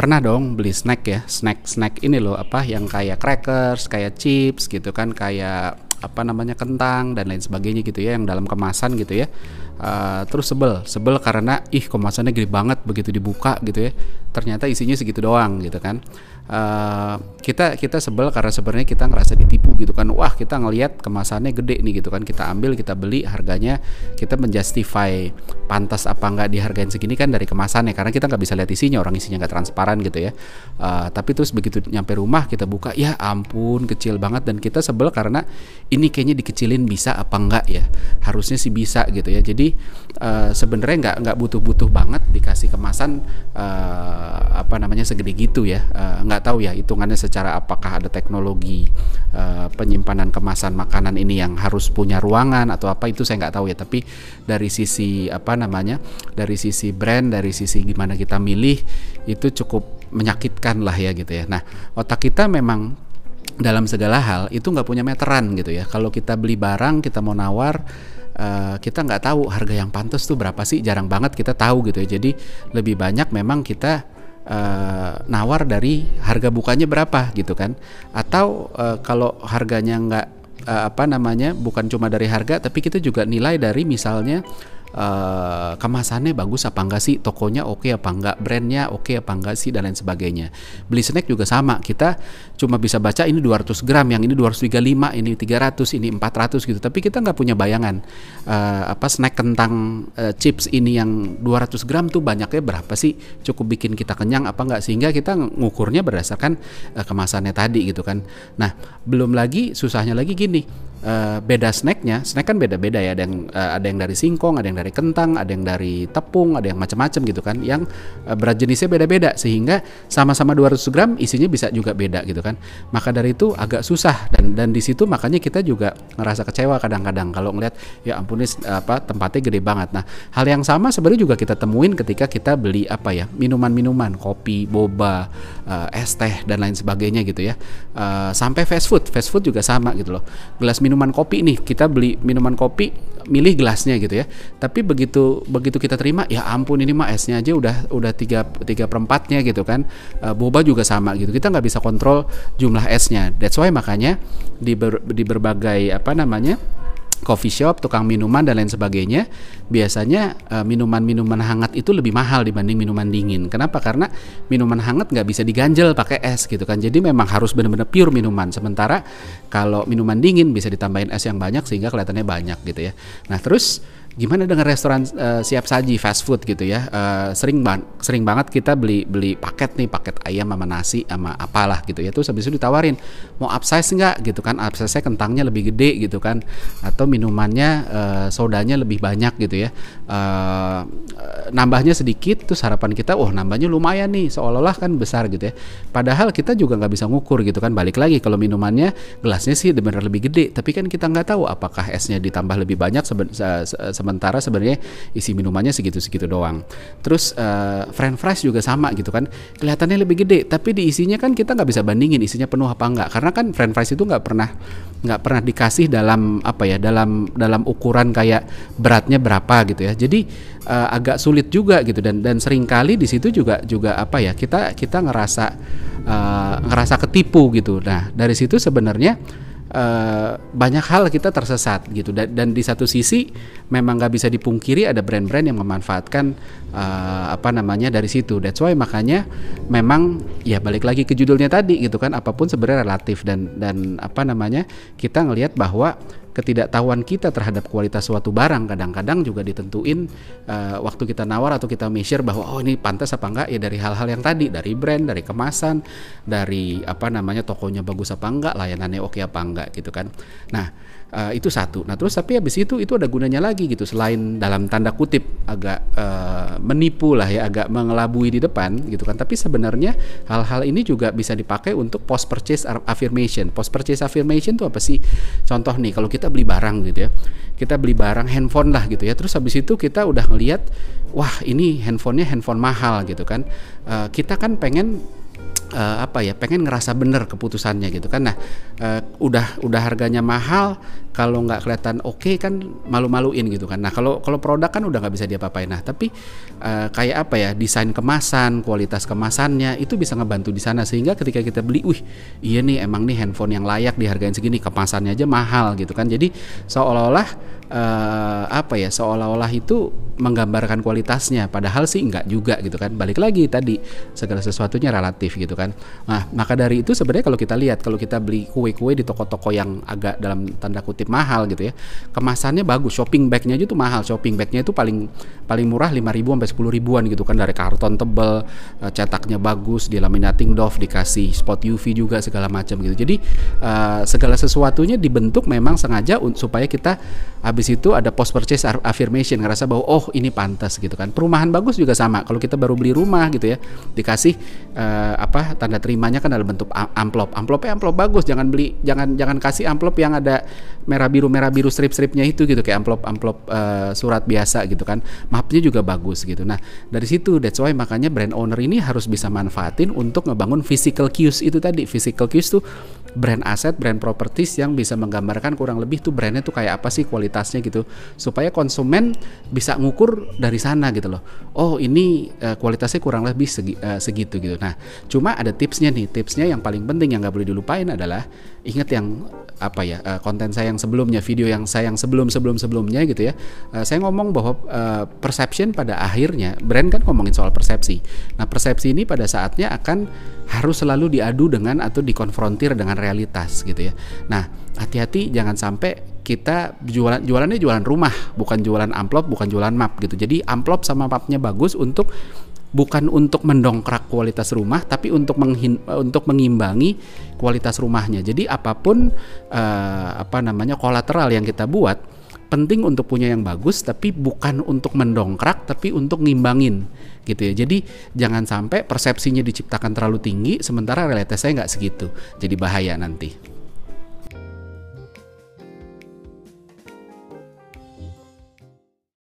Pernah dong beli snack ya? Snack snack ini loh apa yang kayak crackers kayak chips gitu kan kayak apa namanya kentang dan lain sebagainya gitu ya yang dalam kemasan gitu ya. Uh, terus sebel sebel karena ih kemasannya gede banget begitu dibuka gitu ya. Ternyata isinya segitu doang gitu kan uh, kita kita sebel karena sebenarnya kita ngerasa ditipu gitu kan. Wah kita ngelihat kemasannya gede nih gitu kan. Kita ambil kita beli harganya kita menjustify pantas apa nggak dihargain segini kan dari kemasannya. Karena kita nggak bisa lihat isinya orang isinya nggak transparan gitu ya. Uh, tapi terus begitu nyampe rumah kita buka ya ampun kecil banget. Dan kita sebel karena ini kayaknya dikecilin bisa apa enggak ya? Harusnya sih bisa gitu ya. Jadi uh, sebenarnya nggak nggak butuh-butuh banget dikasih kemasan uh, apa namanya segede gitu ya. Uh, nggak tahu ya hitungannya secara apakah ada teknologi uh, penyimpanan kemasan makanan ini yang harus punya ruangan atau apa itu saya nggak tahu ya tapi dari sisi apa namanya dari sisi brand dari sisi gimana kita milih itu cukup menyakitkan lah ya gitu ya nah otak kita memang dalam segala hal itu nggak punya meteran gitu ya. Kalau kita beli barang kita mau nawar uh, kita nggak tahu harga yang pantas tuh berapa sih jarang banget kita tahu gitu ya. Jadi lebih banyak memang kita uh, nawar dari harga bukanya berapa gitu kan. Atau uh, kalau harganya nggak uh, apa namanya bukan cuma dari harga tapi kita juga nilai dari misalnya uh, kemasannya bagus apa enggak sih? Tokonya oke okay apa enggak? Brandnya oke okay apa enggak sih? Dan lain sebagainya. Beli snack juga sama. Kita cuma bisa baca ini 200 gram yang ini 235 ini 300 ini 400 gitu. Tapi kita nggak punya bayangan uh, apa snack kentang uh, chips ini yang 200 gram tuh banyaknya berapa sih? Cukup bikin kita kenyang apa enggak? Sehingga kita ngukurnya berdasarkan uh, kemasannya tadi gitu kan. Nah belum lagi susahnya lagi gini uh, beda snacknya snack kan beda-beda ya. Ada yang uh, ada yang dari singkong ada yang dari kentang ada yang dari tepung ada yang macam-macam gitu kan. Yang uh, berat jenisnya beda-beda sehingga sama-sama 200 gram isinya bisa juga beda gitu kan. Maka dari itu agak susah dan dan di situ makanya kita juga ngerasa kecewa kadang-kadang kalau ngeliat ya ampun ini apa tempatnya gede banget. Nah hal yang sama sebenarnya juga kita temuin ketika kita beli apa ya minuman-minuman kopi boba uh, es teh dan lain sebagainya gitu ya. Uh, sampai fast food. Fast food juga sama gitu loh. Gelas minuman kopi nih kita beli minuman kopi milih gelasnya gitu ya. Tapi begitu begitu kita terima ya ampun ini mah esnya aja udah udah tiga tiga perempatnya gitu kan. Uh, boba juga sama gitu. Kita nggak bisa kontrol jumlah esnya. That's why makanya di ber, di berbagai apa namanya coffee shop, tukang minuman dan lain sebagainya, biasanya uh, minuman-minuman hangat itu lebih mahal dibanding minuman dingin. Kenapa? Karena minuman hangat nggak bisa diganjel pakai es gitu kan. Jadi memang harus benar-benar pure minuman. Sementara kalau minuman dingin bisa ditambahin es yang banyak sehingga kelihatannya banyak gitu ya. Nah terus gimana dengan restoran uh, siap saji fast food gitu ya? Uh, sering ban sering banget kita beli beli paket nih paket ayam sama nasi sama apalah gitu ya. Terus habis itu ditawarin mau upsize nggak? Gitu kan. Upsize kentangnya lebih gede gitu kan. Atau minumannya uh, sodanya lebih banyak gitu ya. Uh, nambahnya sedikit terus harapan kita oh, nambahnya lumayan nih. Seolah-olah kan besar gitu ya. Padahal kita juga nggak bisa ngukur gitu kan. Balik lagi kalau minumannya gelasnya sih benar lebih gede. Tapi kan kita nggak tahu apakah esnya ditambah lebih banyak sementara sebenarnya isi minumannya segitu-segitu doang. Terus uh, french fries juga sama gitu kan, kelihatannya lebih gede, tapi di isinya kan kita nggak bisa bandingin isinya penuh apa enggak, karena kan french fries itu nggak pernah nggak pernah dikasih dalam apa ya dalam dalam ukuran kayak beratnya berapa gitu ya. Jadi uh, agak sulit juga gitu dan dan sering kali di situ juga juga apa ya kita kita ngerasa uh, ngerasa ketipu gitu. Nah dari situ sebenarnya uh, banyak hal kita tersesat gitu. Dan, dan di satu sisi memang nggak bisa dipungkiri ada brand-brand yang memanfaatkan uh, apa namanya dari situ. That's why makanya memang ya balik lagi ke judulnya tadi gitu kan apa pun sebenarnya relatif dan dan apa namanya kita ngelihat bahwa ketidaktahuan kita terhadap kualitas suatu barang. Kadang-kadang juga ditentuin uh, waktu kita nawar atau kita measure bahwa oh ini pantas apa enggak? Ya dari hal-hal yang tadi dari brand dari kemasan dari apa namanya tokonya bagus apa enggak layanannya oke apa enggak gitu kan. Nah Uh, itu satu. Nah terus tapi habis itu itu ada gunanya lagi gitu selain dalam tanda kutip agak uh, menipu lah ya, agak mengelabui di depan gitu kan. Tapi sebenarnya hal-hal ini juga bisa dipakai untuk post purchase affirmation. Post purchase affirmation itu apa sih? Contoh nih kalau kita beli barang gitu ya, kita beli barang handphone lah gitu ya. Terus habis itu kita udah ngelihat, wah ini handphonenya handphone mahal gitu kan. Uh, kita kan pengen uh, apa ya pengen ngerasa bener keputusannya gitu kan. Nah uh, udah udah harganya mahal kalau nggak kelihatan oke okay kan malu-maluin gitu kan. Nah kalau kalau produk kan udah nggak bisa diapa-apain. Nah tapi uh, kayak apa ya desain kemasan kualitas kemasannya itu bisa ngebantu di sana. Sehingga ketika kita beli wih iya nih emang nih handphone yang layak dihargain segini kemasannya aja mahal gitu kan. Jadi seolah-olah uh, apa ya seolah-olah itu menggambarkan kualitasnya padahal sih enggak juga gitu kan. Balik lagi tadi segala sesuatunya relatif gitu kan. Nah maka dari itu sebenarnya kalau kita lihat kalau kita beli kue-kue di toko-toko yang agak dalam tanda kutip mahal gitu ya kemasannya bagus shopping bagnya aja tuh mahal. Shopping bagnya itu paling paling murah 5 ribu sampai 10 ribuan gitu kan dari karton tebel uh, cetaknya bagus di laminating doff dikasih spot UV juga segala macam gitu. Jadi uh, segala sesuatunya dibentuk memang sengaja supaya kita habis itu ada post purchase affirmation ngerasa bahwa oh ini pantas gitu kan. Perumahan bagus juga sama. Kalau kita baru beli rumah gitu ya dikasih uh, apa tanda terimanya kan dalam bentuk amplop. Amplopnya amplop bagus. Jangan beli jangan jangan kasih amplop yang ada merah biru merah biru strip stripnya itu gitu. Kayak amplop amplop uh, surat biasa gitu kan. Mapnya juga bagus gitu. Nah dari situ that's why makanya brand owner ini harus bisa manfaatin untuk ngebangun physical cues itu tadi. Physical cues tuh brand aset brand properties yang bisa menggambarkan kurang lebih tuh brandnya tuh kayak apa sih kualitasnya gitu. Supaya konsumen bisa ngukur dari sana gitu loh. Oh ini uh, kualitasnya kurang lebih segi, uh, segitu gitu. Nah cuma ada tipsnya nih. Tipsnya yang paling penting yang nggak boleh dilupain adalah ingat yang apa ya uh, konten saya yang sebelumnya video yang saya yang sebelum sebelum sebelumnya gitu ya. Uh, saya ngomong bahwa uh, perception pada akhirnya brand kan ngomongin soal persepsi. Nah persepsi ini pada saatnya akan harus selalu diadu dengan atau dikonfrontir dengan realitas gitu ya. Nah hati-hati jangan sampai kita jualan jualannya jualan rumah bukan jualan amplop bukan jualan map gitu jadi amplop sama mapnya bagus untuk bukan untuk mendongkrak kualitas rumah tapi untuk menghin, untuk mengimbangi kualitas rumahnya. Jadi apa pun uh, apa namanya kolateral yang kita buat penting untuk punya yang bagus tapi bukan untuk mendongkrak tapi untuk ngimbangin gitu ya. Jadi jangan sampai persepsinya diciptakan terlalu tinggi sementara realitasnya nggak segitu. Jadi bahaya nanti.